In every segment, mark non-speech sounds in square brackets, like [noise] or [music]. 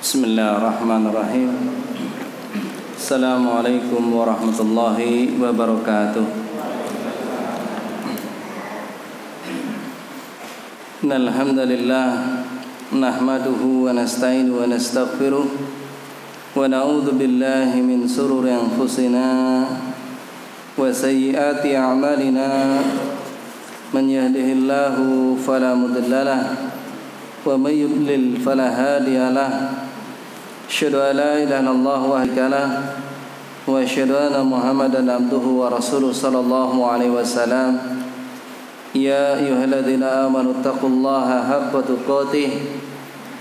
بسم الله الرحمن الرحيم السلام عليكم ورحمة الله وبركاته إن الحمد لله نحمده ونستعين ونستغفره ونعوذ بالله من سرور أنفسنا وسيئات أعمالنا من يهده الله فلا مضل له ومن يضلل فلا هادي له أشهد أن لا إله إلا الله وحده له وأشهد أن محمدا عبده ورسوله صلى الله عليه وسلم. يا أيها الذين آمنوا اتقوا الله حق تقاته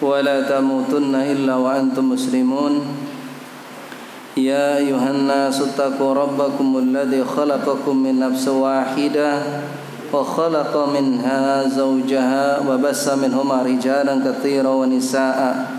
ولا تموتن إلا وأنتم مسلمون. يا أيها الناس اتقوا ربكم الذي خلقكم من نفس واحدة وخلق منها زوجها وبس منهما رجالا كثيرا ونساء.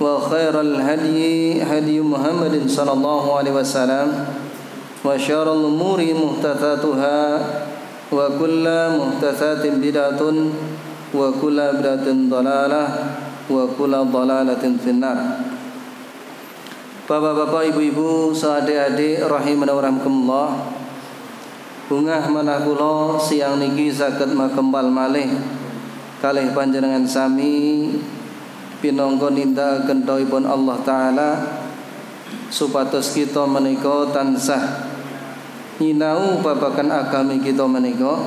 وخير الهدي هدي محمد صلى الله عليه وسلم وشر الأمور محدثاتها وكل محدثات بدعة وكل بدعة ضلالة وكل ضلالة في النار Bapak-bapak, ibu-ibu, sahabat-adik rahimana wa rahmakumullah. Bungah manah kula siang niki saged makembal malih kalih panjenengan sami pinangka nindakaken dawuhipun Allah taala supados kita menika tansah nyinau babakan agami kita menika.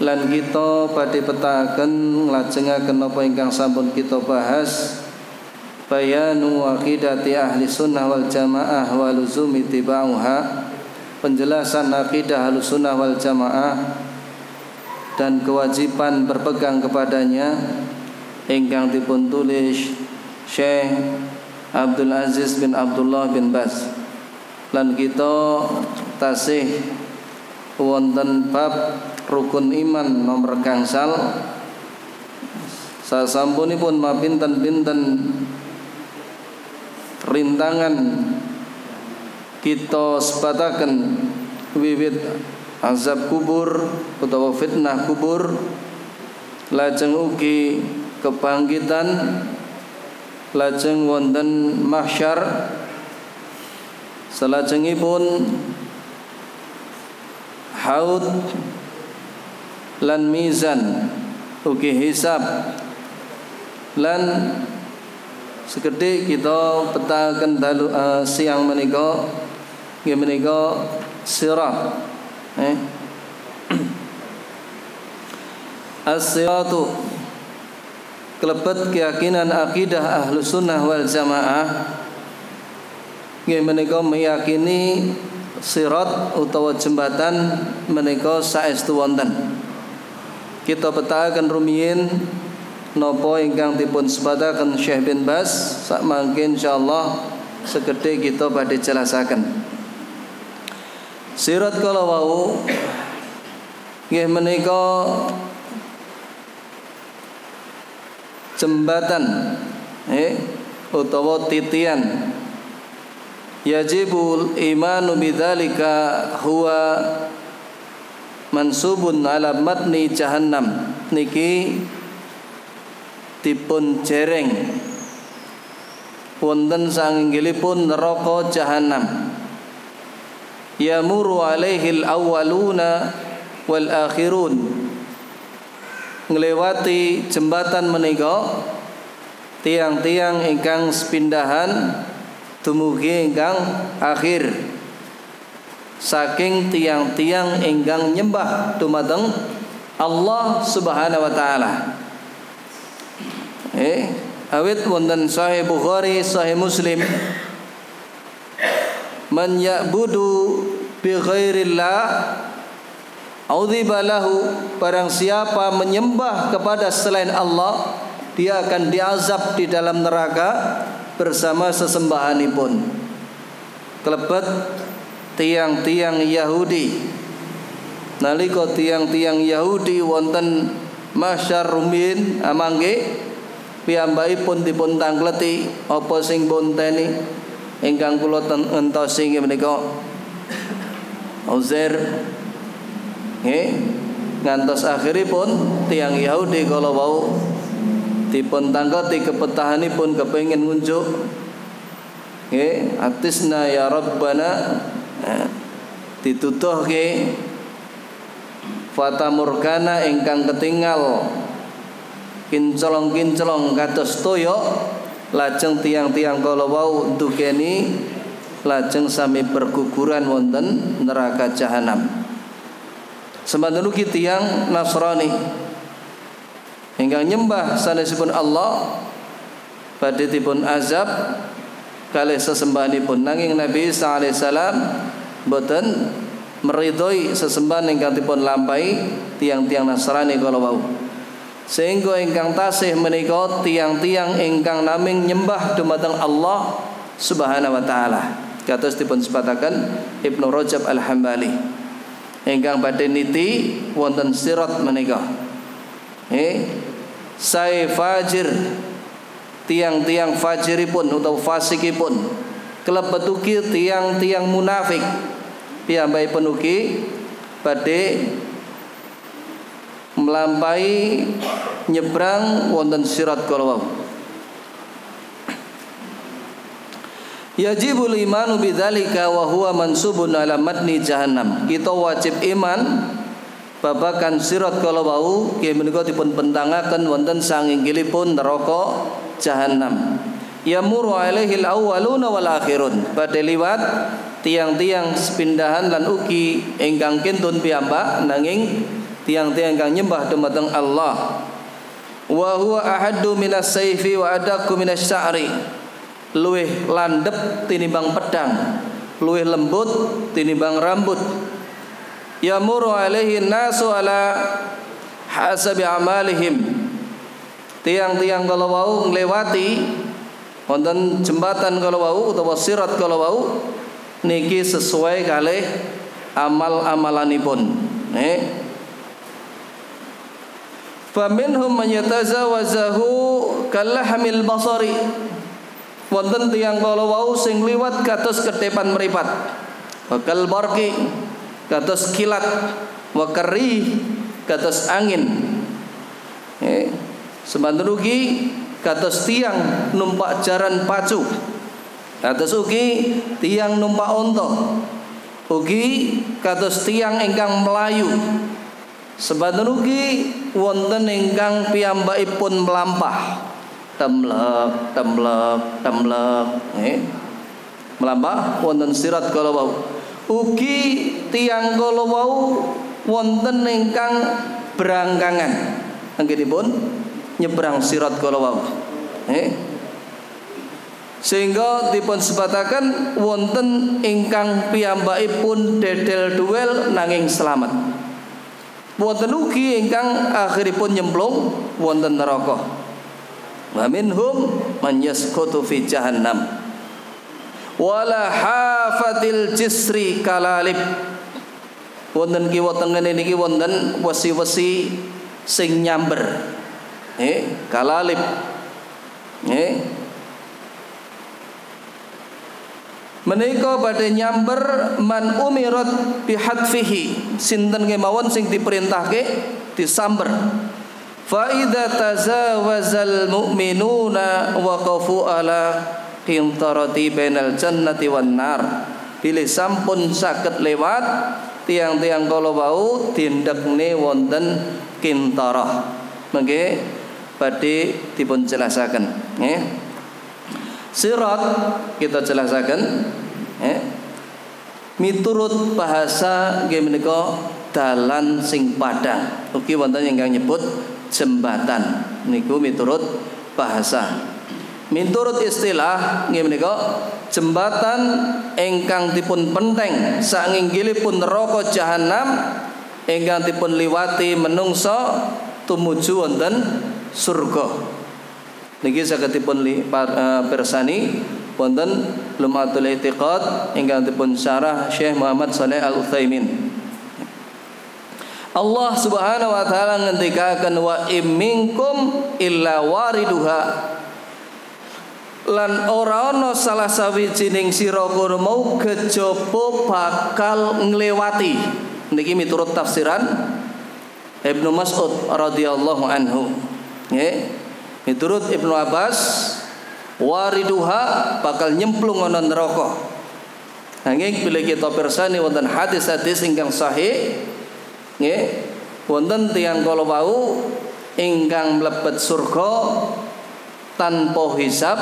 Lan kita badhe petaken nglajengaken apa ingkang sampun kita bahas. Bayanu aqidati ahli sunnah wal jamaah wa luzumi tibauha. Penjelasan akidah ahli sunnah wal jamaah dan kewajiban berpegang kepadanya ingkang dipun tulis Syekh Abdul Aziz bin Abdullah bin Bas. Lan kita tasih wonten bab rukun iman nomor gangsal. Sasampunipun mapinten-pinten rintangan kita sebataken wiwit azab kubur utawa fitnah kubur. Lajeng ugi kebangkitan lajeng wonten mahsyar. Salajengipun haud lan mizan ugi hisab. Lan sekedhik kita petaken dalu uh, siang menika nggih menika sirat eh. [clears throat] As-siratu kelebet keyakinan akidah ahlu sunnah wal jamaah. Nggih meyakini sirat utawa jembatan menika saestu wonten. Kita petaken rumiyin napa ingkang dipun sebataken Syekh bin Bas sak mangke insyaallah segede kita badhe jelasaken. Sirat kala wau nggih menika jembatan eh utawa titian. Yajibul imanu bidzalika huwa mansubun ala matni jahannam. Niki dipun jereng. Wonten sanginggilipun neraka jahanam yamuru alaihi al-awwaluna wal akhirun nglewati jembatan menika tiang-tiang ingkang sepindahan dumugi ingkang akhir saking tiang-tiang ingkang nyembah dumateng Allah Subhanahu wa taala. Eh, awit wonten Sahih Bukhari, Sahih Muslim man ya'budu bi ghairillah Audziba lahu barang siapa menyembah kepada selain Allah dia akan diazab di dalam neraka bersama sesembahanipun. Kelebet tiang-tiang Yahudi. Nalika tiang-tiang Yahudi wonten masyar rumin amangge piyambakipun dipun tangkleti apa sing bonteni? Ingkang kula entosi menika. Uzair nggih ngantos akhiripun tiang Yahudi kalau wau dipun tangkati kepetahanipun kepengin ngunjuk. Nggih atisna ya rabbana ditutuhke fata murkana ingkang ketinggal. Kincolong-kincolong kados toyo lajeng tiang-tiang kala wau dukeni lajeng sami berguguran wonten neraka jahanam semanten ugi tiang Nasrani. Hingga nyembah sanesipun Allah badhe dipun azab kalih sesembahanipun. Nanging Nabi Isa alaihissalam boten meridhoi sesembahan ingkang dipun lampahi tiang-tiang Nasrani kala wau. Sehingga ingkang tasih menika tiang-tiang ingkang naming nyembah dumateng Allah Subhanahu wa taala. Kados dipun sebataken Ibnu Rajab Al-Hambali ingkang badhe niti wonten sirat menika eh saya fajir tiang-tiang fajiripun atau fasikipun. Kelebet ugi tiang-tiang munafik. Piyambakipun ugi badhe melampaui nyebrang wonten sirat kala Yajibul imanu bidzalika wa huwa mansubun ala matni jahannam. Kita wajib iman babakan sirat kala wau nggih menika dipun bentangaken wonten sanginggilipun neraka jahanam yamuru alaihi al-awwaluna wal akhirun. Badhe liwat tiang-tiang sepindahan lan ugi ingkang kintun piyambak nanging tiang-tiang ingkang nyembah dumateng Allah. Wa huwa ahaddu minas saifi wa adaqu minas sya'ri luwih landep tinimbang pedang luwih lembut tinimbang rambut. Yamuru alaihi nasu ala hasabi amalihim. Tiang-tiang kalau wau nglewati wonten jembatan kalau wau utawa sirat kalau wau niki sesuai kali amal-amalanipun. Nih. Faminhum man yatazawazahu kalahmil basari wonten tiang kalau wau sing liwat kados ketepan meripat. Bakal barki kados kilat. Wa kados angin. Eh sebanten ugi kados tiang numpak jaran pacu. Kados ugi tiang numpak onto. Ugi kados tiang ingkang melayu. Sebanten ugi wonten ingkang piyambakipun melampah temlek temlek temlek eh? Melampah wonten sirat kalau ugi tiang kala wau wonten ingkang berangkangan. Anggenipun nyebrang sirat kala wau. Eh? Sehingga dipun sebataken wonten ingkang piyambakipun dedel duel nanging selamat. Wonten ugi ingkang akhiripun nyemplung wonten neraka wa minhum man yasqutu fi jahannam. Wala hafatil jisri kalalib. Wonten kiwa tengen niki wonten wesi-wesi sing nyamber. Eh kalalib. Eh. Menika badhe nyamber man umirat bihadfihi sinten kemawon sing diperintahke disamber fa idza tazawazal mu'minuna waqafu ala qintarati bainal jannati wan nar. Pilih sampun saged lewat tiang-tiang kala wau dindekne wonten kintarah. Mengke badhe dipun jelasaken nggih. Sirat kita jelasaken nggih. Miturut bahasa nggih menika dalan sing padang. Ugi wonten ingkang nyebut jembatan. Niku miturut bahasa. Minturut istilah nggih menika jembatan ingkang dipun penteng sanginggilipun neraka jahanam ingkang dipun liwati menungso tumuju wonten surga. niki sagedipun persani wonten Lumatul I'tiqad ingkang dipun syarah Syekh Muhammad Saleh Al Utsaimin Allah Subhanahu wa taala ngendikaken wa imminkum illa wariduha. Lan ora ana salah sawijining sira mau kejaba bakal nglewati. Niki miturut tafsiran Ibnu Mas'ud radhiyallahu anhu. Nggih. Miturut Ibnu Abbas, wariduha bakal nyemplung ana neraka. Nanging bila kita persani wonten hadis-hadis ingkang sahih nggih. Wonten tiyang kala wau ingkang mlebet surga tanpa hisab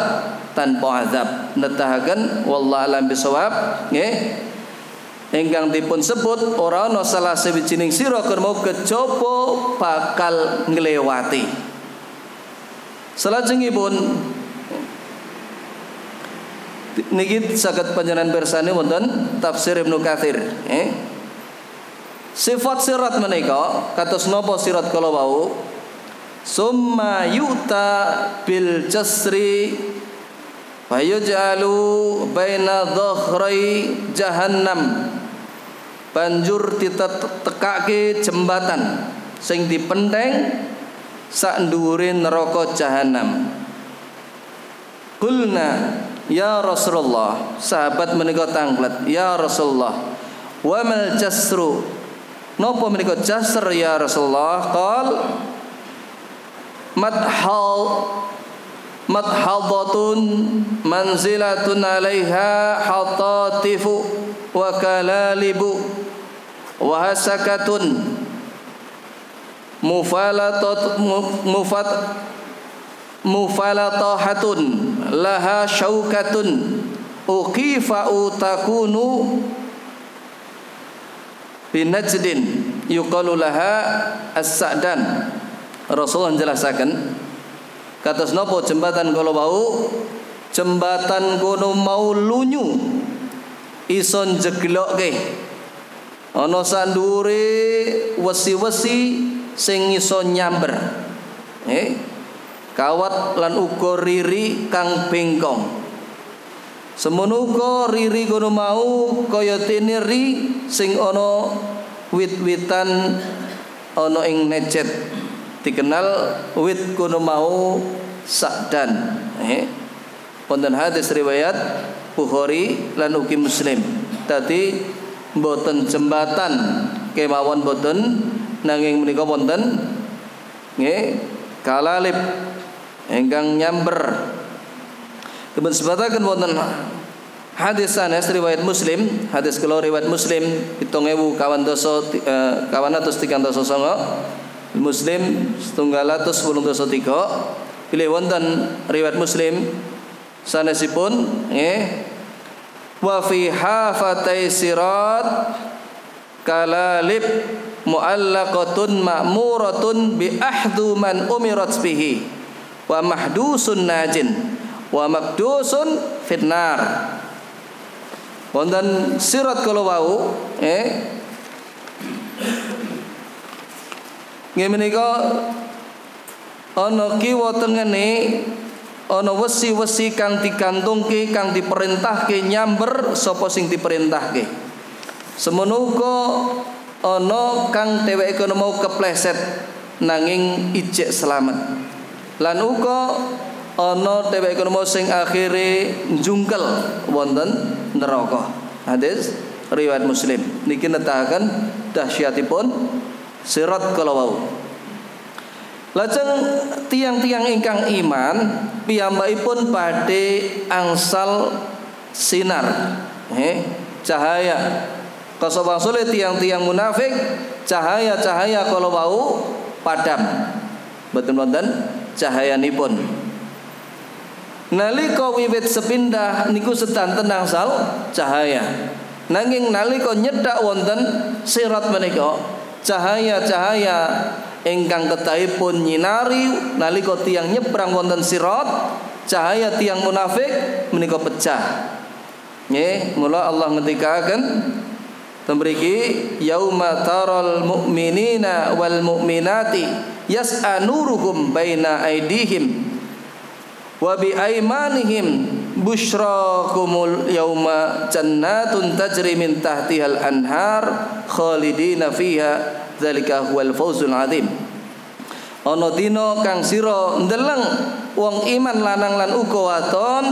tanpa azab. Netahaken wallahu alam bisawab nggih. Ingkang dipun sebut ora ana salah sawijining sira mau kejaba bakal nglewati. Salajengipun niki saged panjenengan bersani wonten tafsir Ibnu Katsir. Eh? Sifat sirat menika kados napa sirat kala wau summa yuta bil jasri fayuj'alu baina dhahrai jahannam banjur ditetekake jembatan sing dipenteng sak dhuwure neraka jahanam. Qulna ya Rasulullah, sahabat menika tanglet, ya Rasulullah, wa mal jasru? Napa menika jasr ya Rasulullah? Qal madhal madhadatun manzilatun alaiha hatatifu wa kalalibu wa hasakatun mufalatat mufat mufalatahatun laha syaukatun uqifa utakunu binajdin yuqalu laha as-sa'dan. Rasulullah menjelaskan kata nopo jembatan kalau bau jembatan kono mau lunyu ison jeglok ke ana sandure wesi-wesi sing iso nyamber. Eh kawat lan uga riri kang bengkong semono riri kono mau kaya ri sing ana wit-witan ana ing necet. Dikenal wit kono mau sakdan eh wonten hadis riwayat Bukhari lan ugi Muslim. Tadi boten jembatan kemawon boten nanging menika wonten nggih kalalip ingkang nyamber Kemudian sebatakan wonten hadis sanes riwayat Muslim, hadis kelo riwayat Muslim pitung ewu kawan doso eh, kawan atus tiga doso songo Muslim setunggal atus sepuluh doso tiga. Pilih wonten riwayat Muslim sanesipun nggih wa fi hafatai sirat kalalib muallaqatun ma'muratun bi ahdu man umirat bihi wa mahdusun najin wa makdusun fitnar wonten sirat kala wau eh nggih menika ana kiwa tengene ana wesi-wesi kang digantungke kang diperintahke nyamber sapa sing diperintahke. Semono uga ana kang dheweke mau kepleset nanging ijek selamat. Lan uga ana dheweke mau sing akhire njungkel wonten neraka. Hadis riwayat muslim. Niki netahaken dahsyatipun sirat kala wau. Lajeng tiang-tiang ingkang iman piyambakipun badhe angsal sinar. Eh, cahaya. Kasabang sulit tiang-tiang munafik cahaya-cahaya kalau bau padam. Betul betul cahaya nipun. Nalika wiwit sepindah niku sedanten angsal cahaya. Nanging nalika nyedak wonten sirat menika cahaya-cahaya ingkang ketahipun nyinari nalika tiang nyebrang wonten sirat cahaya tiang munafik menika pecah. Nggih, mula Allah ngendikaken Tembriki yauma taral mu'minina wal mu'minati yas'a nuruhum baina aidihim wa bi aimanihim busyrakumul yauma jannatun tajri min tahtihal anhar khalidina fiha dzalika huwal fawzul azim ana dina kang sira ndeleng wong iman lanang lan uga waton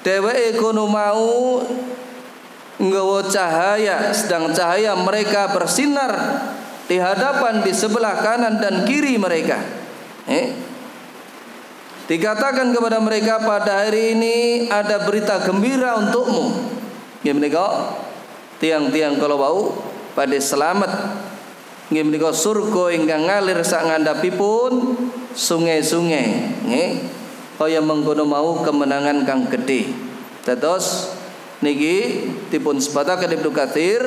dheweke kono mau nggawa cahaya sedang cahaya mereka bersinar di hadapan di sebelah kanan dan kiri mereka. Eh dikatakan kepada mereka pada hari ini ada berita gembira untukmu. Gimana kau tiang-tiang kalau bau pada selamat. Gimana kau surga ingkang ngalir sak ngandhapipun sungai-sungai. Nggih kaya mengkono mau kemenangan kang gede terus niki dipun sebataken Ibnu Katsir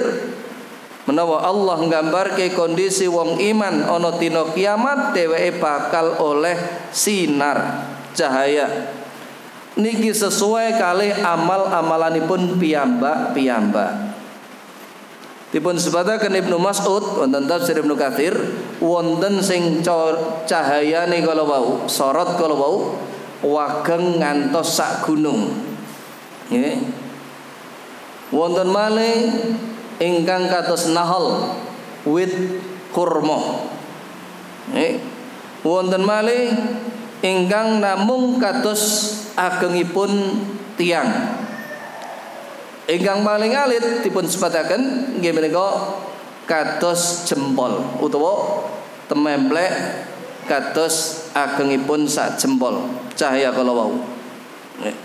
menawa Allah nggambarke kondisi wong iman ana dina kiamat dheweke bakal oleh sinar cahaya. Niki sesuai kali amal-amalanipun piyambak-piyambak. Dipun sebataken Ibnu Mas'ud wonten tafsir Ibnu Katsir wonten sing cahayane kala wau sorot kala wau wageng ngantos sak gunung. Nggih. Wonten malih ingkang kados nahal wit kurma. Nggih. Wonten malih ingkang namung kados agengipun tiang ingkang paling alit dipun sebataken nggih menika kados jempol utawa tememplek kados agengipun sak jempol. Cahaya kala wau. Nggih.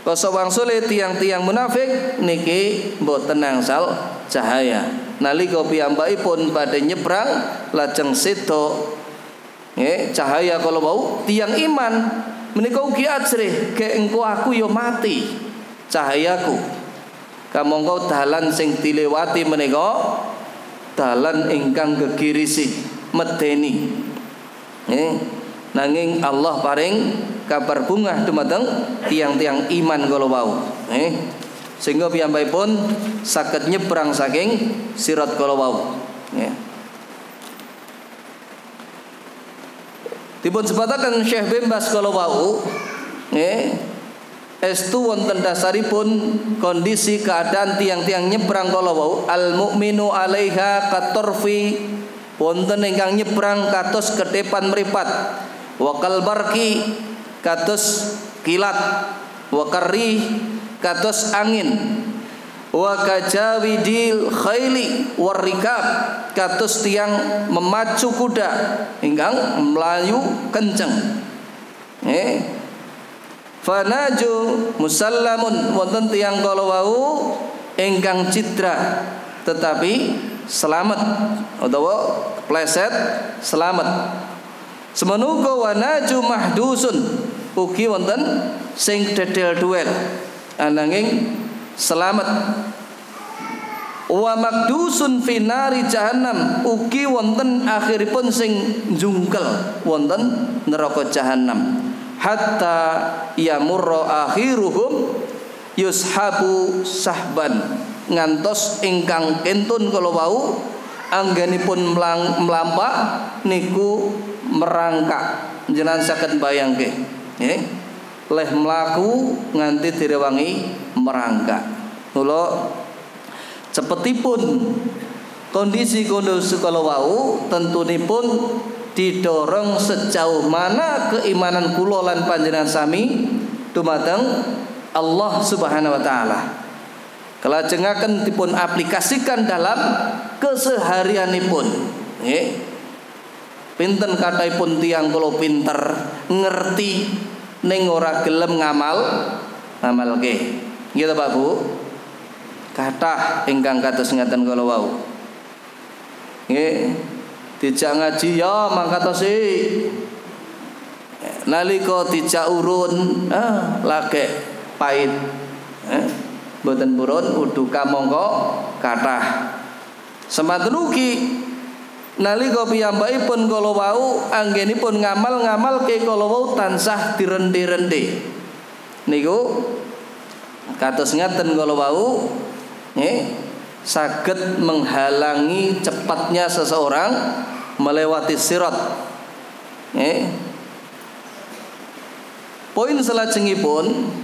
Koso wangsule tiang-tiang munafik niki mboten angsal cahaya. Nalika piyambakipun badhe nyebrang lajeng sedo nggih cahaya kalau mau tiang iman menika ugi ajrih ke engko aku yo mati cahayaku. Kamangka dalan sing dilewati menika dalan ingkang gegirisi medeni. Nggih. Nanging Allah paring kabar bunga dumateng tiang-tiang iman kala wau eh sehingga pun saged nyebrang saking sirat kala wau eh. Dipun sebataken Syekh Bembas kala wau eh estu wonten dasaripun kondisi keadaan tiang-tiang nyebrang kala wau al mukminu alaiha katorfi wonten ingkang nyebrang kados ke depan meripat. Wakal barki kados kilat. Wa karih kados angin. Wa kajawidil khaili warikab kados tiang memacu kuda ingkang melayu kenceng. Eh. Fanaju musallamun wonten tiang kala wau ingkang citra tetapi selamat utawa pleset selamat. Semenuga wanaju mahdusun ugi wonten sing dedel duel ananging selamat. Wa makdusun finari jahannam ugi wonten akhiripun sing jungkel wonten neraka jahannam. Hatta yamurra akhiruhum yushabu sahban ngantos ingkang kentun kalau wau anggenipun melampak niku merangkak. Jenengan saged bayangke nggih leh mlaku nganti direwangi merangkak kula cepetipun kondisi kondisi kalau wau tentunipun didorong sejauh mana keimanan kula lan panjenengan sami dumateng Allah Subhanahu wa taala. Kelajengaken dipun aplikasikan dalam keseharianipun. Nggih pinten pun tiang kalau pinter ngerti ning ora gelem ngamal ngamal ke gitu Pak Bu? Kata ingkang kados ngaten kala wau. Nggih. Dijak ngaji ya mangkatosi nalika dijak urun ah lagi pahit eh, boten purun uduka mongko kathah. Semanten ugi nalika piyambakipun kala wau anggenipun ngamal-ngamal ke kala wau tansah dirende-rende. Niku kados ngaten kala wau nggih saged menghalangi cepatnya seseorang melewati sirat nggih Poin selajengipun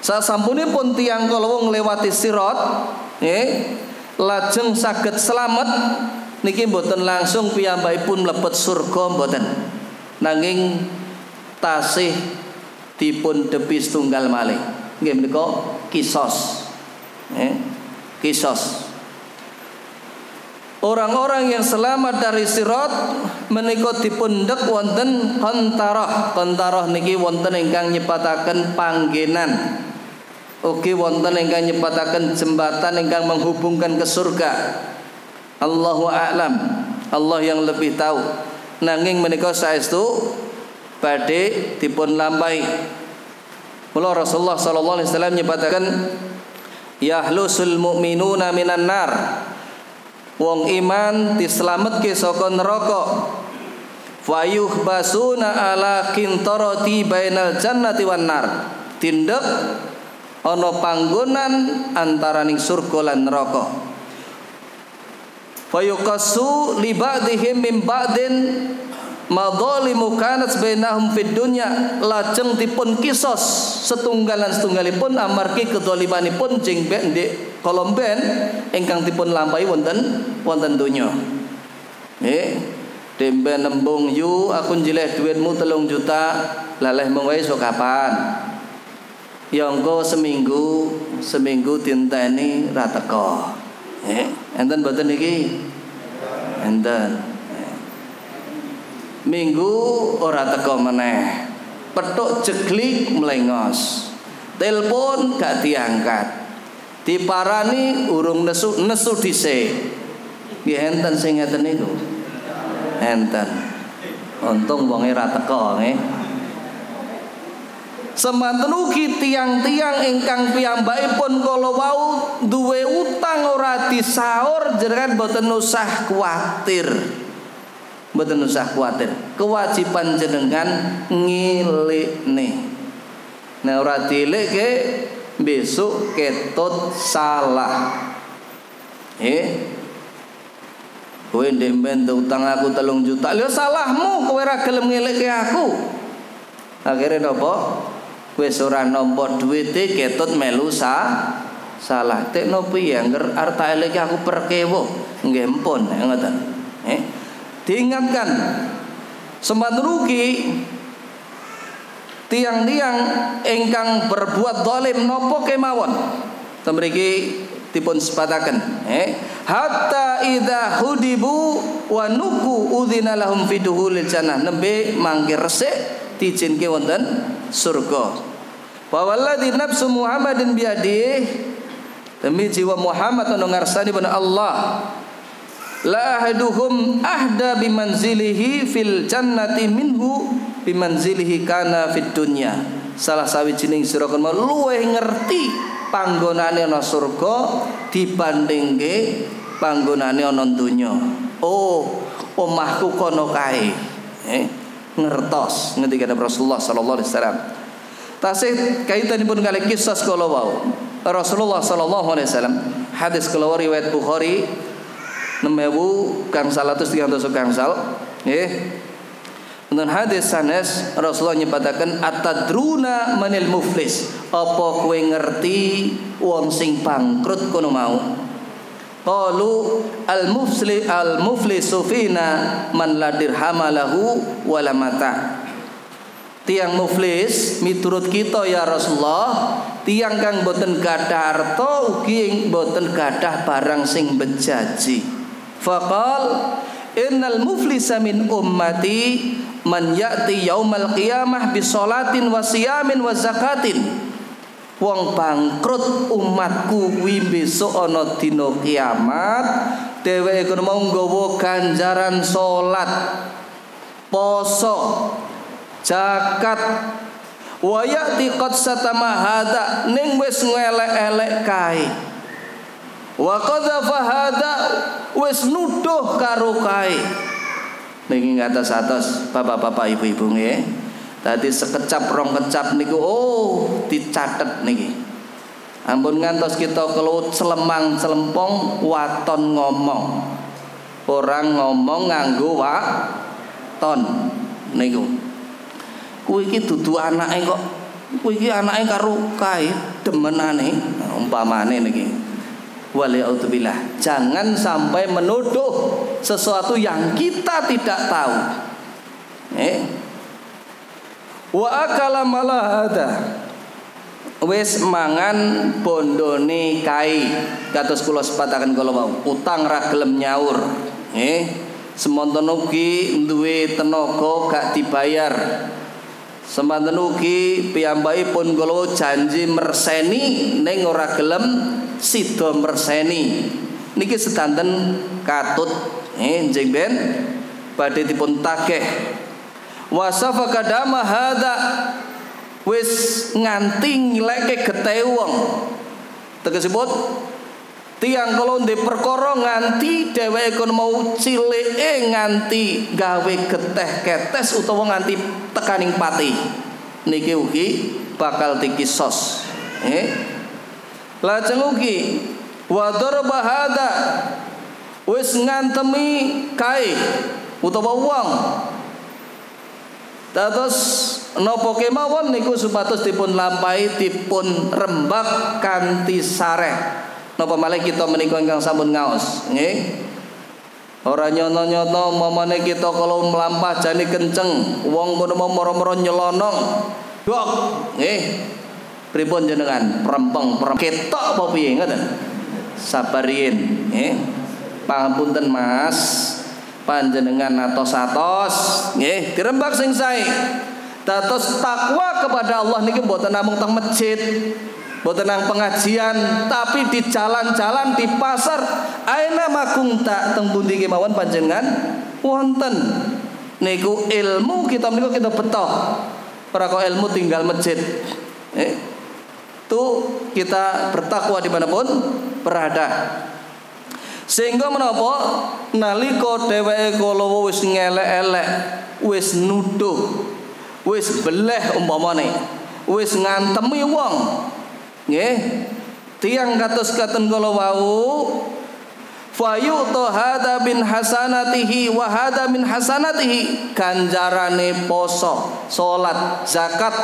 sasampunipun tiang kalau nglewati sirat nggih lajeng saged selamat niki mboten langsung piyambakipun mlebet surga mboten nanging tasih dipun debis tunggal malih nggih menika kisos eh, kisos Orang-orang yang selamat dari sirat menika dipundhek wonten qantarah. Qantarah niki wonten ingkang nyebataken panggenan. Ugi wonten ingkang nyebataken jembatan ingkang menghubungkan ke surga. Allahu a'lam. Allah yang lebih tahu. Nanging menika saestu badhe dipun lampahi. Mula Rasulullah sallallahu alaihi wasallam nyebataken yahlusul mu'minuna minan nar wong iman dislametke saka neraka fayuh basuna ala kintarati bainal jannati wan nar tindak ana panggonan antaraning surga lan neraka fayuqassu li ba'dihim min ba'din madzalimu kanat bainahum fid dunya. Lajeng dipun kisos setunggalan setunggalipun amargi kedzalimanipun jeng ndek kolomben ingkang dipun lampahi wonten wonten donya. Nggih. Dembe nembung yu aku njileh duitmu telung juta laleh mengwai so kapan? Yongko seminggu seminggu tinteni rateko eh enten boten iki enten minggu ora teko meneh. Petuk jeglik melengos telepon gak diangkat. Diparani urung nesu nesu dhisik. Nggih enten sing ngeten niku. Enten. Untung wonge ra teko nggih Semanten ugi tiang-tiang ingkang piyambakipun kala wau duwe utang ora disaur jenengan boten usah kuatir mboten usah kuatir. Kewajiban jenengan nih. Nah ora ke besok ketut salah. Eh Kowe ndek utang aku telung juta. Lho salahmu kowe ora gelem ngelekke aku. Akhirnya nopo? Kowe ora nampa duwite ketut melu sa salah. Tek nopi ya ngger arta eleke aku perkewo. Nggih mpun ngoten. Eh diingatkan sempat rugi tiang-tiang engkang berbuat dolim nopo kemawon temriki dipun sepataken eh hatta idza hudibu wa nuku udzina lahum fi duhulil jannah nembe mangke resik wonten surga. Wa walladzi nafsu muhammadin biadih demi jiwa Muhammad anu ngarsani Allah. La ahaduhum ahda bimanzilihi fil jannati minhu bimanzilihi kana fid dunya. Salah sawijining sira kon luweh ngerti panggonane ana surga dibandingke panggonane ana donya. Oh omahku kono kae. Eh ngertos. Ngendika Rasulullah sallallahu alaihi wasallam. Tasih kaitanipun kali kisah kala wau. Rasulullah sallallahu alaihi wasallam hadis kala riwayat Bukhari nemewu gangsal atus tiga ratus gangsal. Eh Menurut hadis sanes Rasulullah nyebatakan atadruna manil muflis? Apa kue ngerti wong sing bangkrut kono mau Qalu al mufli al muflisu fina man la dirhama lahu wala mata Tiang muflis miturut kita ya Rasulullah tiang kang boten gadah harta ugi boten gadah barang sing bejaji Faqal innal muflisa min ummati man ya'ti yaumal qiyamah bi salatin wa siyamin wa zakatin. Wong bangkrut umatku kuwi besok ana dina kiamat dheweke kuwi mau nggawa ganjaran salat, poso, zakat wa ya'ti qad satama hada ning wis ngelek-elek kae. Wa qadzafa hada wis nuduh karo kae. Niki ngatas atas bapak-bapak ibu-ibu nggih. Tadi sekecap rong kecap niku oh dicatet niki. Ampun ngantos kita kelut selemang selempong waton ngomong. Orang ngomong nganggo ton niku. kuwi iki dudu anake kok kuwi iki anake karo kae demenane umpamane niki waliauzubillah jangan sampai menuduh sesuatu yang kita tidak tahu eh wa akala malahada wis mangan bondone kai kados kula sepataken kula mau utang ra nyaur. Eh semonten ugi duwe tenaga gak dibayar. Semonten ugi piyambakipun kula janji merseni ning ora gelem sida merseni. Niki sedanten katut. Eh njing ben badhe dipun takeh wasafa kadama hada wis nganti ngileke gethe wong. Tegesipun tiang kalau di perkara nganti dheweke kon mau cilike nganti gawe geteh ketes utawa nganti tekaning pati. Niki ugi bakal dikisos. Eh? Lajeng ugi wa bahada wis ngantemi kae utawa wong Dados napa kemawon niku supados dipun lampahi dipun rembak kanthi sareh Napa malih kita menika ingkang sampun ngaos, nggih? Ora nyono-nyono mamane kita kalau melampah jani kenceng, wong kono moro-moro nyelonong. Dok, nggih. Pripun jenengan? Perempeng. Ketok apa piye ngoten? Sabarin, nggih. Pangapunten Mas, panjenengan atos-atos, nggih, dirembak sing sae. Dados takwa kepada Allah niki mboten namung teng masjid, boten nang pengajian tapi di jalan-jalan di pasar aina makunta teng pundi kemawon panjenengan? Wonten. Niku ilmu kita niku kita betoh. Ora kok ilmu tinggal masjid. Eh tuh kita bertakwa di mana pun berada sehingga menapa nalika dheweke kala wis ngelek-elek wis nuduh wis beleh umpamane wis ngantemi wong nggih tiang kados katen kala wau fayu'ta hada bin hasanatihi wa hada min hasanatihi ganjarane poso salat zakat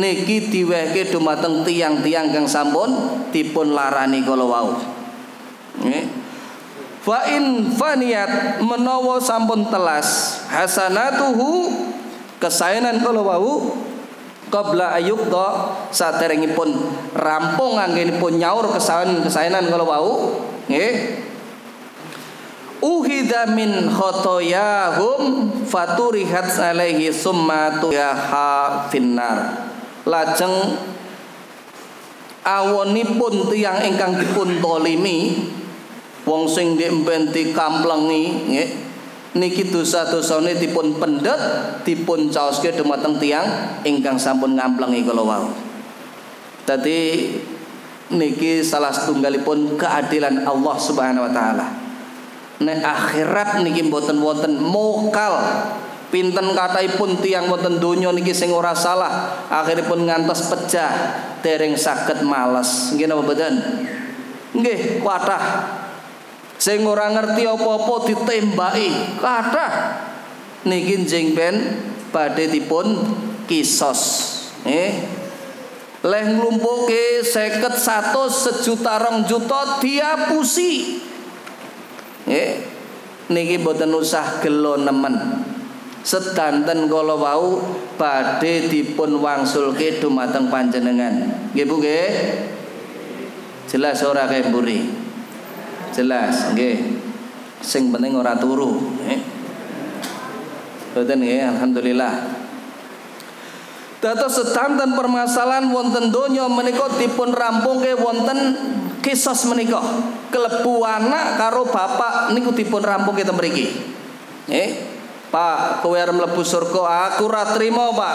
niki diwehke dumateng tiang-tiang kang sampun dipun larani kala wau. Nggih Fa in faniyat menawa sampun telas. Hasanatuhu kesaenan kala wau qabla ayuqda saderengipun rampung anggenipun nyaur kesaenan kesaenan kalau wau nggih. Uhida min khotoyahum faturihat alaihi summa tuyaha finnar. Lajeng awonipun tiang ingkang dipun tolimi wong sing diembenti kamplengi nggih niki dosa-dosane dipun pendet dipun caoske dumateng tiang ingkang sampun ngamplengi kala wau. Dadi niki salah setunggalipun keadilan Allah Subhanahu wa taala. Nek akhirat niki mboten wonten mokal pinten kataipun tiang wonten donya niki sing ora salah akhiripun ngantos pecah dereng saged males nggih napa mboten nggih kathah Sing ora ngerti apa-apa ditembaki. Kathah niki jeng ben badhe dipun kisos. Eh. Leh nglumpuke 50 100 sejuta rong juta diapusi. Eh. Niki boten usah gelo nemen. Sedanten kala wau badhe dipun wangsulke dumateng panjenengan. Nggih Bu nggih? Jelas ora kaya mburi jelas nggih sing penting ora turu nggih Boten nggih alhamdulillah Dados sedanten permasalahan wonten donya menika dipun rampungke wonten kisos menika. Kelebu anak karo bapak niku dipun rampungke teng mriki. Nggih. Pak, kowe arep mlebu surga, aku ora trima, Pak.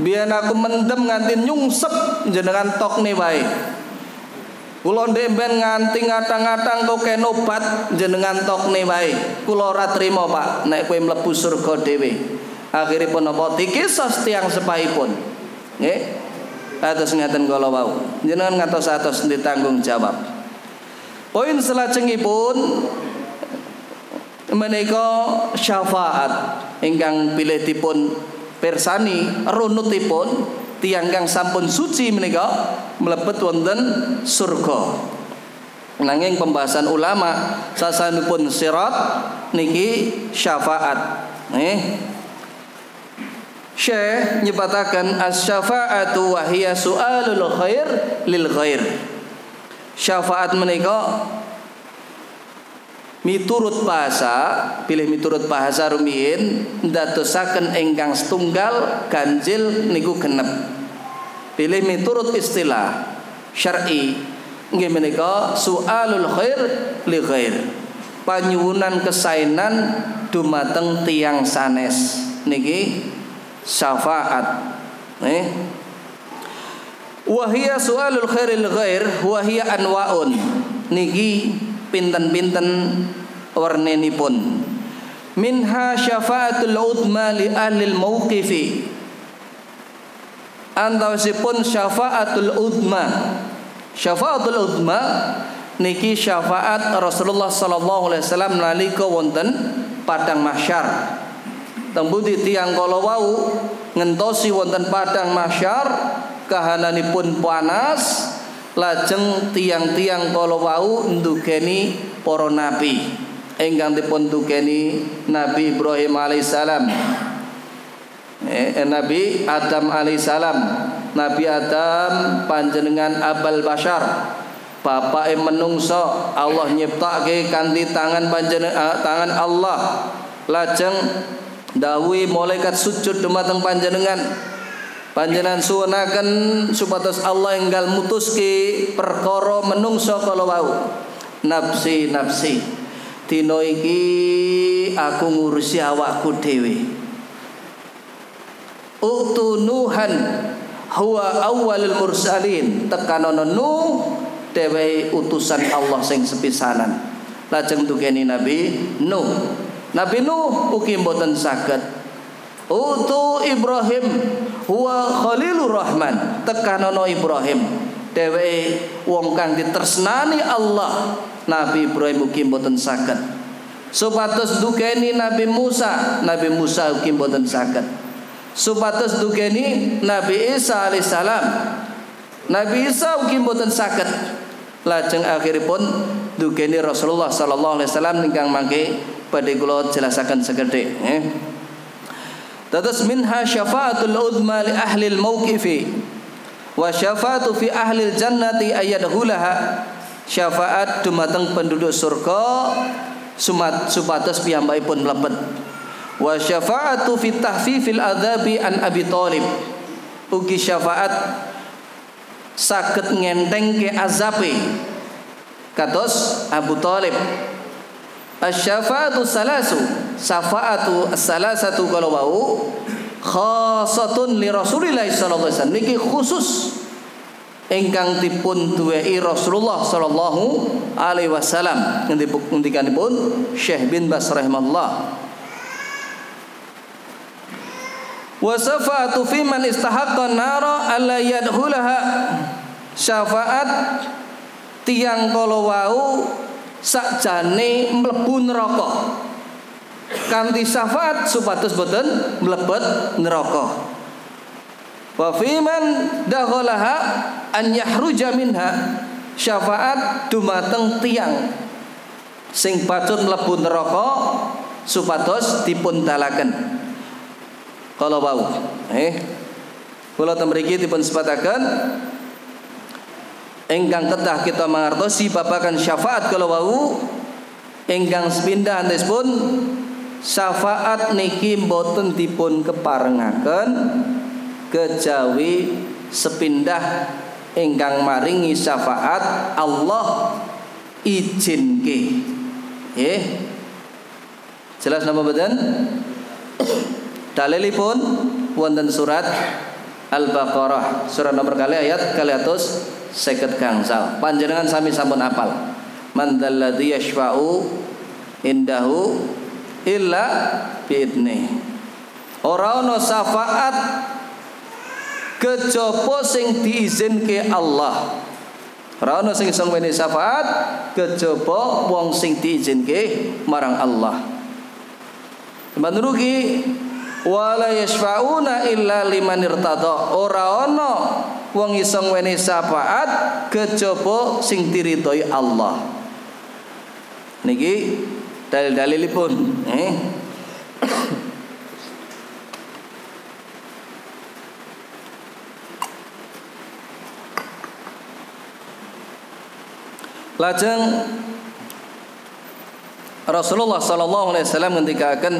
Biyen aku mendem nganti nyungsep jenengan tokne wae. Kula ndemben nganti ngatang-ngatang kok obat jenengan tokne wae. Kula ora trima, Pak, nek kowe mlebu surga dhewe. Akhiripun napa dikisos tiang sepahipun. Nggih. Atus ngaten kala wau. Jenengan ngatos-atos ditanggung jawab. Poin selajengipun menika syafaat ingkang pilih dipun persani runutipun tiang kang sampun suci menika mlebet wonten surga. Nanging pembahasan ulama sasanipun sirat niki syafaat. Eh Syekh nyebatakan as-syafa'atu wa hiya su'alul khair lil khair. Syafaat menika miturut bahasa pilih miturut bahasa rumiyin ndadosaken ingkang setunggal ganjil niku genep. Pilih miturut istilah syar'i nggih menika su'alul khair li khair. Panyuwunan kesainan dumateng tiang sanes niki syafaat eh wahia soalul khairil ghair wahia anwaun niki pinten-pinten warnenipun minha syafaatul udma li ahli mauqifi antawisipun syafaatul udma syafaatul udma niki syafaat Rasulullah sallallahu alaihi wasallam nalika wonten padang mahsyar. Tembudi tiang kalau wau ngentosi wonten padang masyar kahananipun panas lajeng tiang-tiang kalau wau ndukeni para nabi. Ingkang dipun dukeni Nabi Ibrahim alaihissalam. Eh, eh, Nabi Adam alaihissalam. Nabi Adam panjenengan abal bashar. Bapak menungso Allah nyiptake kanthi tangan panjenengan tangan Allah. Lajeng Dawi malaikat sujud dumateng panjenengan panjenengan suwunaken supados Allah enggal mutuski perkara menungso kala wau. Nafsi nafsi. Dina iki aku ngurusi awakku dhewe. Utunuhan huwa awwalul mursalin. Tekanono nuh dhewe utusan Allah sing sepisanan. Lajeng tukeni nabi nuh. Nabi Nuh ugi mboten saged. Utu Ibrahim huwa Khalilur Rahman. Tekanono Ibrahim. Dheweke wong kang ditresnani Allah. Nabi Ibrahim ugi mboten saged. Supados dukeni Nabi Musa, Nabi Musa ugi mboten saged. Supados dukeni Nabi Isa alaihissalam. Nabi Isa ugi mboten saged. Lajeng akhiripun dukeni Rasulullah sallallahu alaihi wasallam ingkang mangke badhe kula jelasaken sekedhik eh. Dados minha syafaatul udma li ahli al-mauqifi wa syafaatu fi ahli al-jannati ayadhulaha syafaat dumateng penduduk surga sumat supados piyambakipun mlebet. Wa syafaatu fi tahfifil adzabi an Abi Thalib. Ugi syafaat saged ngentengke azabe. Kados Abu Thalib Asy-syafa'atu salasu. Syafa'atu salasatu kalau mau khasatun li Rasulillah sallallahu alaihi wasallam. Niki khusus ingkang dipun duweki Rasulullah sallallahu alaihi wasallam ngendikanipun Syekh bin Bas rahimallah. Wa syafa'atu fi man istahaqqa nara alla yadkhulaha. Syafaat tiang kalau wau sakjane mlebu neraka. Kanthi syafaat supados boten mlebet neraka. Wa fiman dakhalaha an yahruja minha syafaat dumateng tiang sing patut mlebu neraka supados dipun dalaken kalau bau eh kula temriki dipun sebataken enggang ketah kita mengertosi babakan syafaat kalau wau. Enggang sepindah antes pun syafaat niki mboten dipun keparengaken. Kejawi sepindah enggang maringi syafaat Allah izin ke eh jelas nama badan dalilipun wonten surat Al-Baqarah. Surat nomor kali ayat kali atus seket gangsal. Panjenengan sami sampun apal. Man dalladzi yashfa'u indahu illa biidni. Ora ana syafaat kejaba sing diizinke Allah. Ora ana sing iso syafaat kejaba wong sing diizinke marang Allah. Menurut wala yashfauna illa liman irtada. Ora ana wong iso ngweni syafaat kejaba sing diridhoi Allah. Niki dalil-dalilipun eh? Lajeng Rasulullah sallallahu alaihi wasallam ngendikaken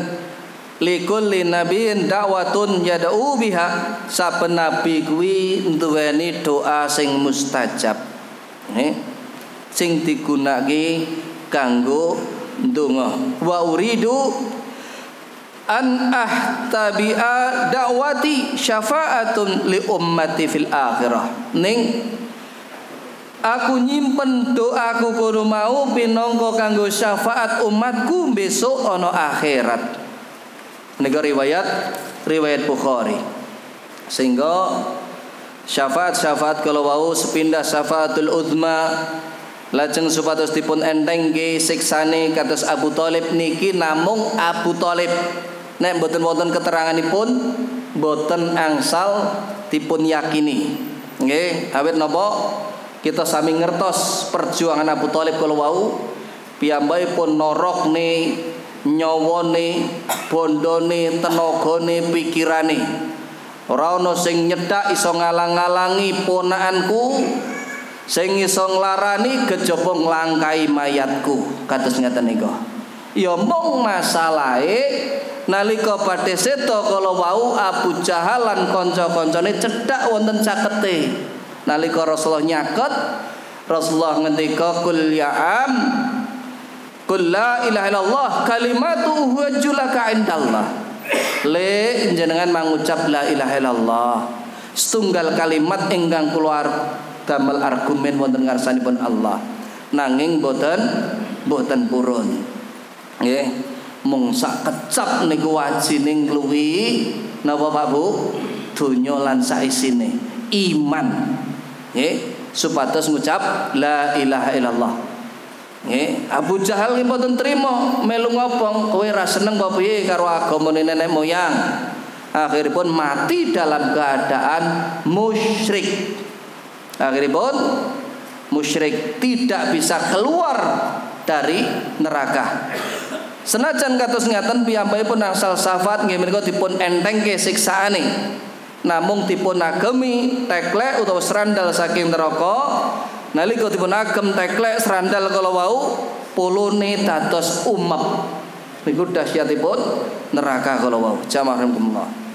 likulli nabiyyin da'watun yad'u biha saben nabi kuwi duweni doa sing mustajab. Nih, sing digunakake kanggo ndonga. Wa uridu an ahtabi'a da'wati syafa'atun li ummati fil akhirah. Ning Aku nyimpen doaku kono mau pinangka kanggo syafaat umatku besok ana akhirat. Nika riwayat riwayat Bukhari. Sehingga syafaat-syafaat kalau wau sepindah syafaatul uzma lajeng supados dipun entengke siksane kados Abu Thalib niki namung Abu Thalib. Nek mboten wonten keteranganipun boten angsal dipun yakini. Nggih, awit napa? kita sami ngertos perjuangan Abu Thalib kalau wau pun norok nih nyawone bondone tenagane pikirane. Ora ana sing nyedak iso ngalang-alangi ponakanku sing iso nglarani kejaba nglangkai mayatku. Kados ngeten nika ya mung masalahe nalika badhe seto kala wau Abu Jahal lan kanca-kancane cedhak wonten cakete. Nalika Rasulullah nyaket Rasulullah ngendika kul ya kul la ilaha illallah kalimatu hujjulaka indallah. Le jenengan mengucap la ilaha illallah setunggal kalimat ingkang keluar damel argumen wonten ngarsanipun Allah. Nanging boten boten purun. Nggih mung sak kecap niku wajine ngluwi napa Pak Bu? Donya lan iman. Nggih supados ngucap la ilaha illallah nggih. Abu Jahal ki mboten trima melu ngopong kowe ra seneng apa piye karo agama nenek moyang? Akhiripun mati dalam keadaan musyrik. Akhiripun musyrik tidak bisa keluar dari neraka. Senajan kados ngaten piyambakipun angsal safat nggih menika dipun entengke siksaane namung dipun agemi teklek utawa serandal saking neraka nalika dipun agem teklek serandal kala wau pulune dados umep. Niku dahsyatipun neraka kala wau jamaah rahimakumullah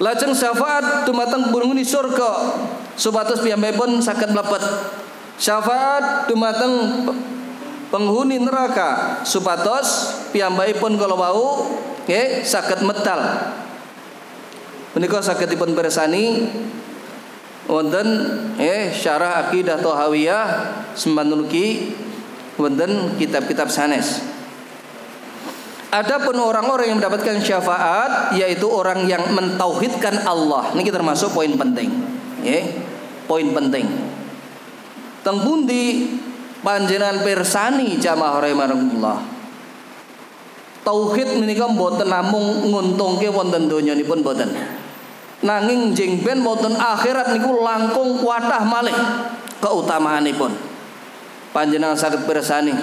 lajeng syafaat dumateng penghuni surga. Supados piyambakipun saged mlebet. Syafaat dumateng penghuni neraka. Supados piyambakipun kala wau nggih saged medal. Menika saged dipun pirsani wonten eh syarah akidah Tahawiyah sembanuki wonten kitab-kitab sanes Adapun orang-orang yang mendapatkan syafaat yaitu orang yang mentauhidkan Allah. Ini termasuk poin penting. Ya, poin penting. Teng pundi panjenengan persani jamaah rahimakumullah. Tauhid menika mboten namung nguntungke wonten donya nipun mboten nanging jeng ben akhirat niku langkung kuatah malih keutamaanipun panjenengan saged pirsani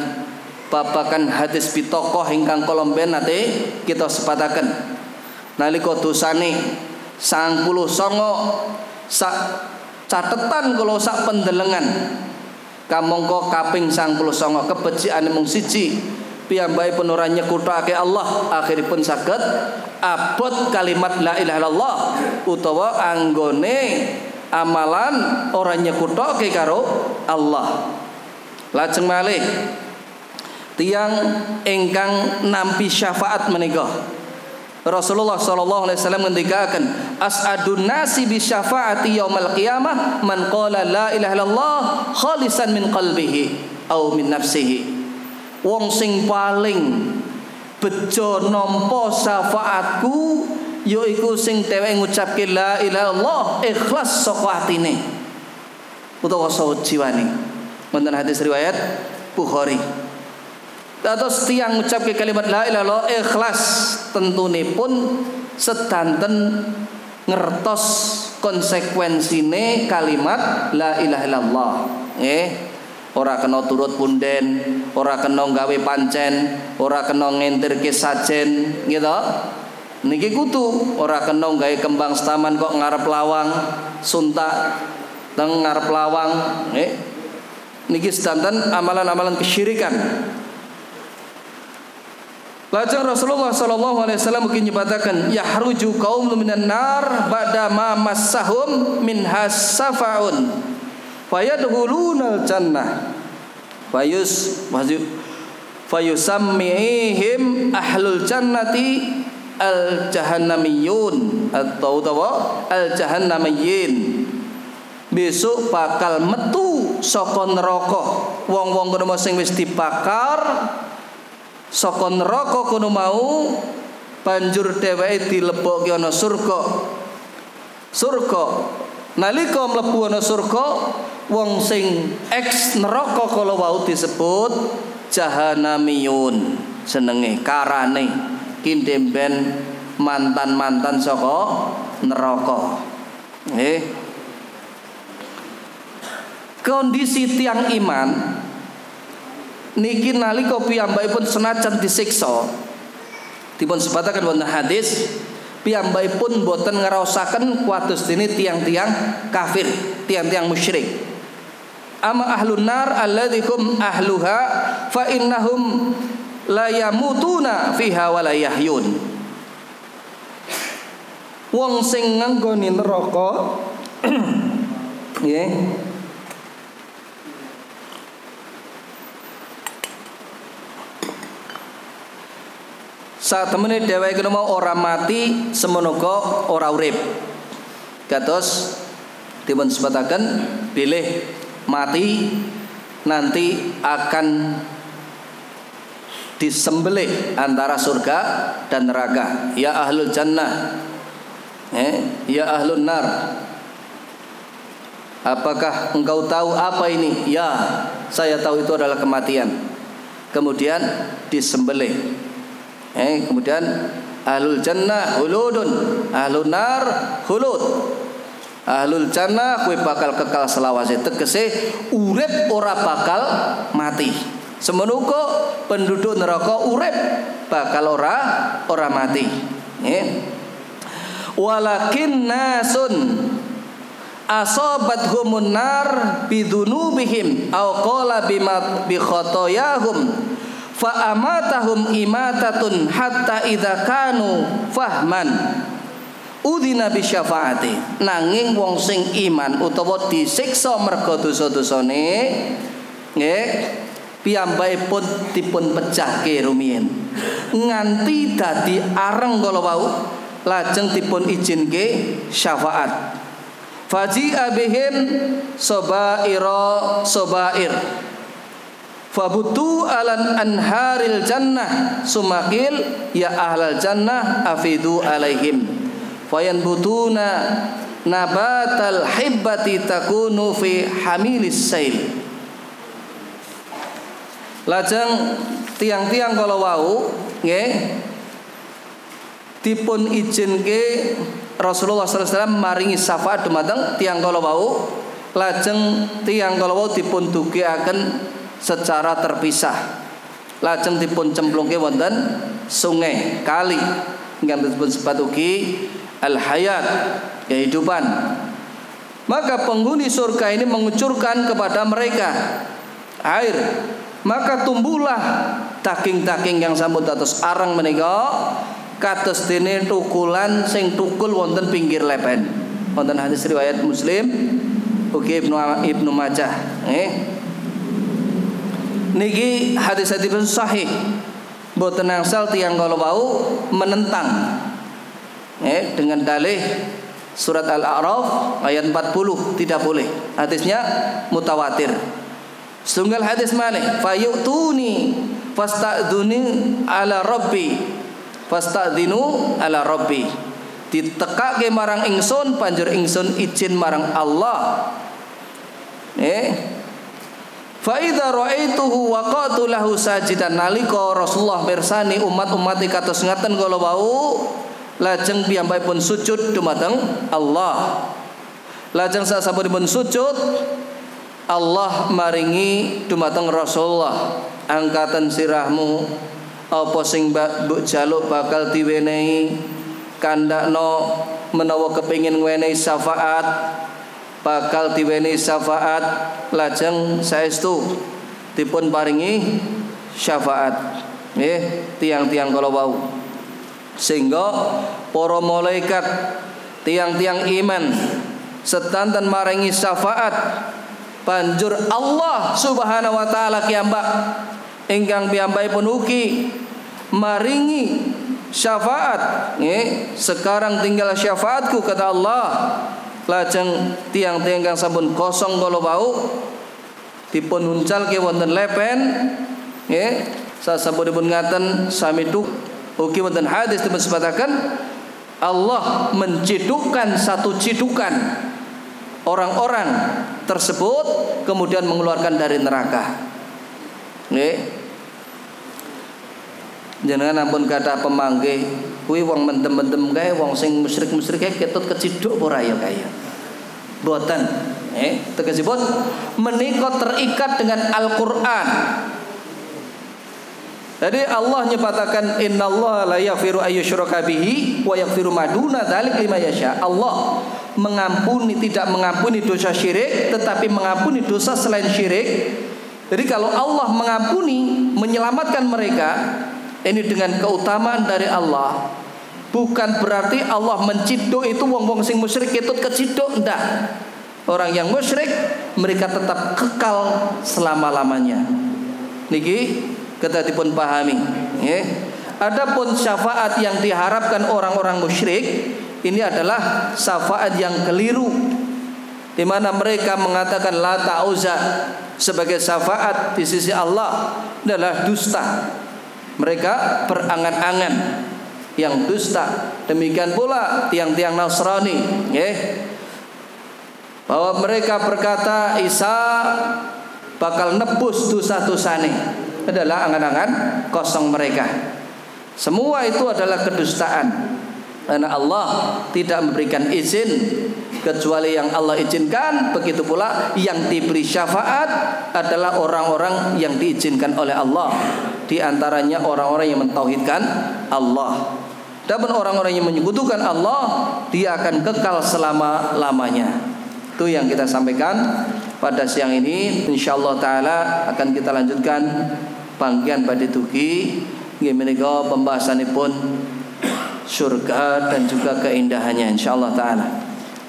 babakan hadis pitokoh ingkang kolomben nate kita sepataken. Nalika dosane 99 sak catetan kalau sak pendelengan kamangka kaping 99 kebecikan mung siji piyambakipun ora nyekutake Allah akhiripun saged abot kalimat la ilaha illallah utawa anggone amalan orang nyekutake karo Allah. Lajeng malih tiang ingkang nampi syafaat menika. Rasulullah sallallahu alaihi wasallam ngendikaken as'adun nasi bi syafaati yaumil qiyamah man qala la ilaha illallah khalisan min qalbihi au min nafsihi wong sing paling bejo nampa syafaatku yaiku sing dheweke ngucapke la ilaha illallah ikhlas saka atine. Utawa saka jiwane. Wonten hadis riwayat Bukhari. Atau tiang ucap ke kalimat la ilaha illallah ikhlas tentune pun sedanten ngertos konsekuensine kalimat la ilaha illallah. Eh ora kena turut punden ora kena gawe pancen ora kena ngentirke sajen gitu. Niki kutu ora kena gawe kembang setaman kok ngarep lawang suntak teng ngarep lawang eh. Niki sedanten amalan-amalan kesyirikan. Lajeng Rasulullah sallallahu alaihi wasallam mungkin nyebatakan yahruju kaum minan nar ba'da ma massahum min hasafaun fayadkhuluna jannah. Fayus fayusammihim ahlul jannati al jahannamiyun atau tawa al jahannamiyyin besok bakal metu saka neraka. Wong-wong kono sing wis dibakar saka neraka kono mau banjur dheweke dilebokke ana surga. Surga nalika mlebu ana surga wong sing ex neraka kala wau disebut jahanamiyun. Senenge karane kindemben mantan-mantan saka neraka. Nggih kondisi tiang iman niki nalika piyambakipun senajan disiksa dipun sebataken wonten hadis piyambakipun boten ngraosaken kuatus dene tiang-tiang kafir, tiang-tiang musyrik. Ama ahlun nar alladzihum ahluha fa innahum la yamutuna fiha wa la yahyun. Wong sing nganggoni neraka [clears throat] nggih saat temene dheweke mau ora mati semonoga ora urip. Kados dipun sebataken pilih mati nanti akan disembelih antara surga dan neraka. Ya ahlul jannah. Eh ya ahlun nar. Apakah engkau tahu apa ini? Ya saya tahu itu adalah kematian. Kemudian disembelih Eh, kemudian ahlul jannah huludun, ahlun nar hulud. Ahlul jannah kue bakal kekal selawase tegese urip ora bakal mati. Semenuko penduduk neraka urip bakal ora ora mati. Eh. Walakin nasun asobat humun nar bidunubihim au qala bima bi khotoyahum fa amatahum imatatun hatta idza kanu fahman. Udina bi syafaati. Nanging wong sing iman utawa disiksa merga dosa-dosane nggih piyambakipun dipun pecahke rumiyin. Nganti dadi areng kala wau lajeng dipun izinke syafaat. Faji abihim sobairo sobair fabutu alan anharil jannah. Sumakil ya ahlal jannah afidu alaihim. Fayanbutuna nabatal hibbati takunu fi hamilis sail. Lajeng tiang-tiang kalau wau nggih dipun izinke Rasulullah SAW maringi syafaat dumateng tiang kalau wau. Lajeng tiang kalau wau dipun dugiaken secara terpisah. Lajeng dipun cemplungke wonten sungai, kali ingkang disebut sebat ugi al hayat, kehidupan. Maka penghuni surga ini mengucurkan kepada mereka air. Maka tumbuhlah daging-daging yang sambut atas arang menika kados dene tukulan sing tukul wonten pinggir lepen. Wonten hadis riwayat Muslim ugi Ibnu Ibnu Majah. Eh, niki hadis hadis sahih boten angsal tiang kalau bau menentang eh, dengan dalih surat Al-A'raf ayat 40 tidak boleh hadisnya mutawatir Setunggal hadis mana? Fayutuni fasta'duni ala rabbi. Fasta'dinu ala rabbi. Ditekake marang ingsun panjur ingsun izin marang Allah. Eh, Fa idza ra'aituhu waqatu lahu sajidan. Nalika Rasulullah mirsani umat-umat kados ngaten kala wau lajeng piyambakipun sujud dumateng Allah. Lajeng sasampunipun sujud Allah maringi dumateng Rasulullah. Angkatan sirahmu apa sing mbok jaluk bakal diwenehi? Kandakno menawa kepingin ngwenehi syafaat bakal diweni syafaat. Lajeng saestu dipun paringi syafaat. Nggih tiang-tiang kalau wau. Sehingga para malaikat tiang-tiang iman setanten maringi syafaat. Banjur Allah Subhanahu wa taala kiambak ingkang piyambakipun ugi maringi syafaat. Nggih sekarang tinggal syafaatku kata Allah lajeng tiang-tiang kang sampun kosong kala wau dipun huncalke wonten lepen nggih sasampunipun ngaten sami tu ugi wonten hadis dipun sebataken Allah mencidukkan satu cidukan orang-orang tersebut kemudian mengeluarkan dari neraka. Nggih. Jenengan ampun kata pemanggih kuwi wong mendem-mendem kae wong sing musyrik-musyrik kae ketut keciduk ora ya kaya. Boten. Eh, tegesipun menika terikat dengan Al-Qur'an. Jadi Allah nyebatakan innallaha la yaghfiru ayyusyraka bihi wa yaghfiru maduna dzalik lima yasha. Allah mengampuni tidak mengampuni dosa syirik tetapi mengampuni dosa selain syirik. Jadi kalau Allah mengampuni menyelamatkan mereka ini dengan keutamaan dari Allah. Bukan berarti Allah menciduk itu wong-wong sing musyrik itu keciduk ndak. Orang yang musyrik mereka tetap kekal selama-lamanya. Niki kita dipun pahami ya. adapun syafaat yang diharapkan orang-orang musyrik ini adalah syafaat yang keliru. Di mana mereka mengatakan la ta'uza sebagai syafaat di sisi Allah adalah dusta mereka berangan-angan yang dusta. Demikian pula tiang-tiang Nasrani, ya. Bahwa mereka berkata Isa bakal nebus dosa-dosane. Adalah angan-angan kosong mereka. Semua itu adalah kedustaan. Karena Allah tidak memberikan izin kecuali yang Allah izinkan begitu pula yang diberi syafaat adalah orang-orang yang diizinkan oleh Allah di antaranya orang-orang yang mentauhidkan Allah. Dan orang-orang yang menyekutukan Allah, dia akan kekal selama-lamanya. Itu yang kita sampaikan pada siang ini. Insyaallah taala akan kita lanjutkan bagian pada tuki nggih pembahasan pun surga dan juga keindahannya insyaallah taala.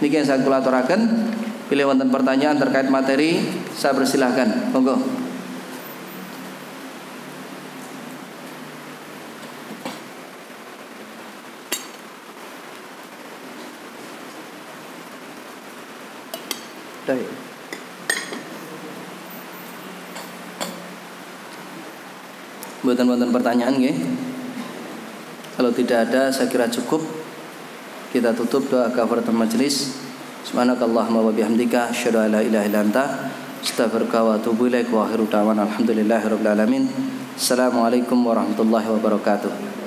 Niki yang saya kulaturaken. Pilih wonten pertanyaan terkait materi, saya persilahkan. Monggo. Buatan-buatan pertanyaan nggih. Kalau tidak ada saya kira cukup. Kita tutup doa kafaratul majelis. Subhanakallahumma wa bihamdika asyhadu an la ilaha illa anta astaghfiruka wa atubu ilaik wa akhiru da'wana alamin. Assalamualaikum warahmatullahi wabarakatuh.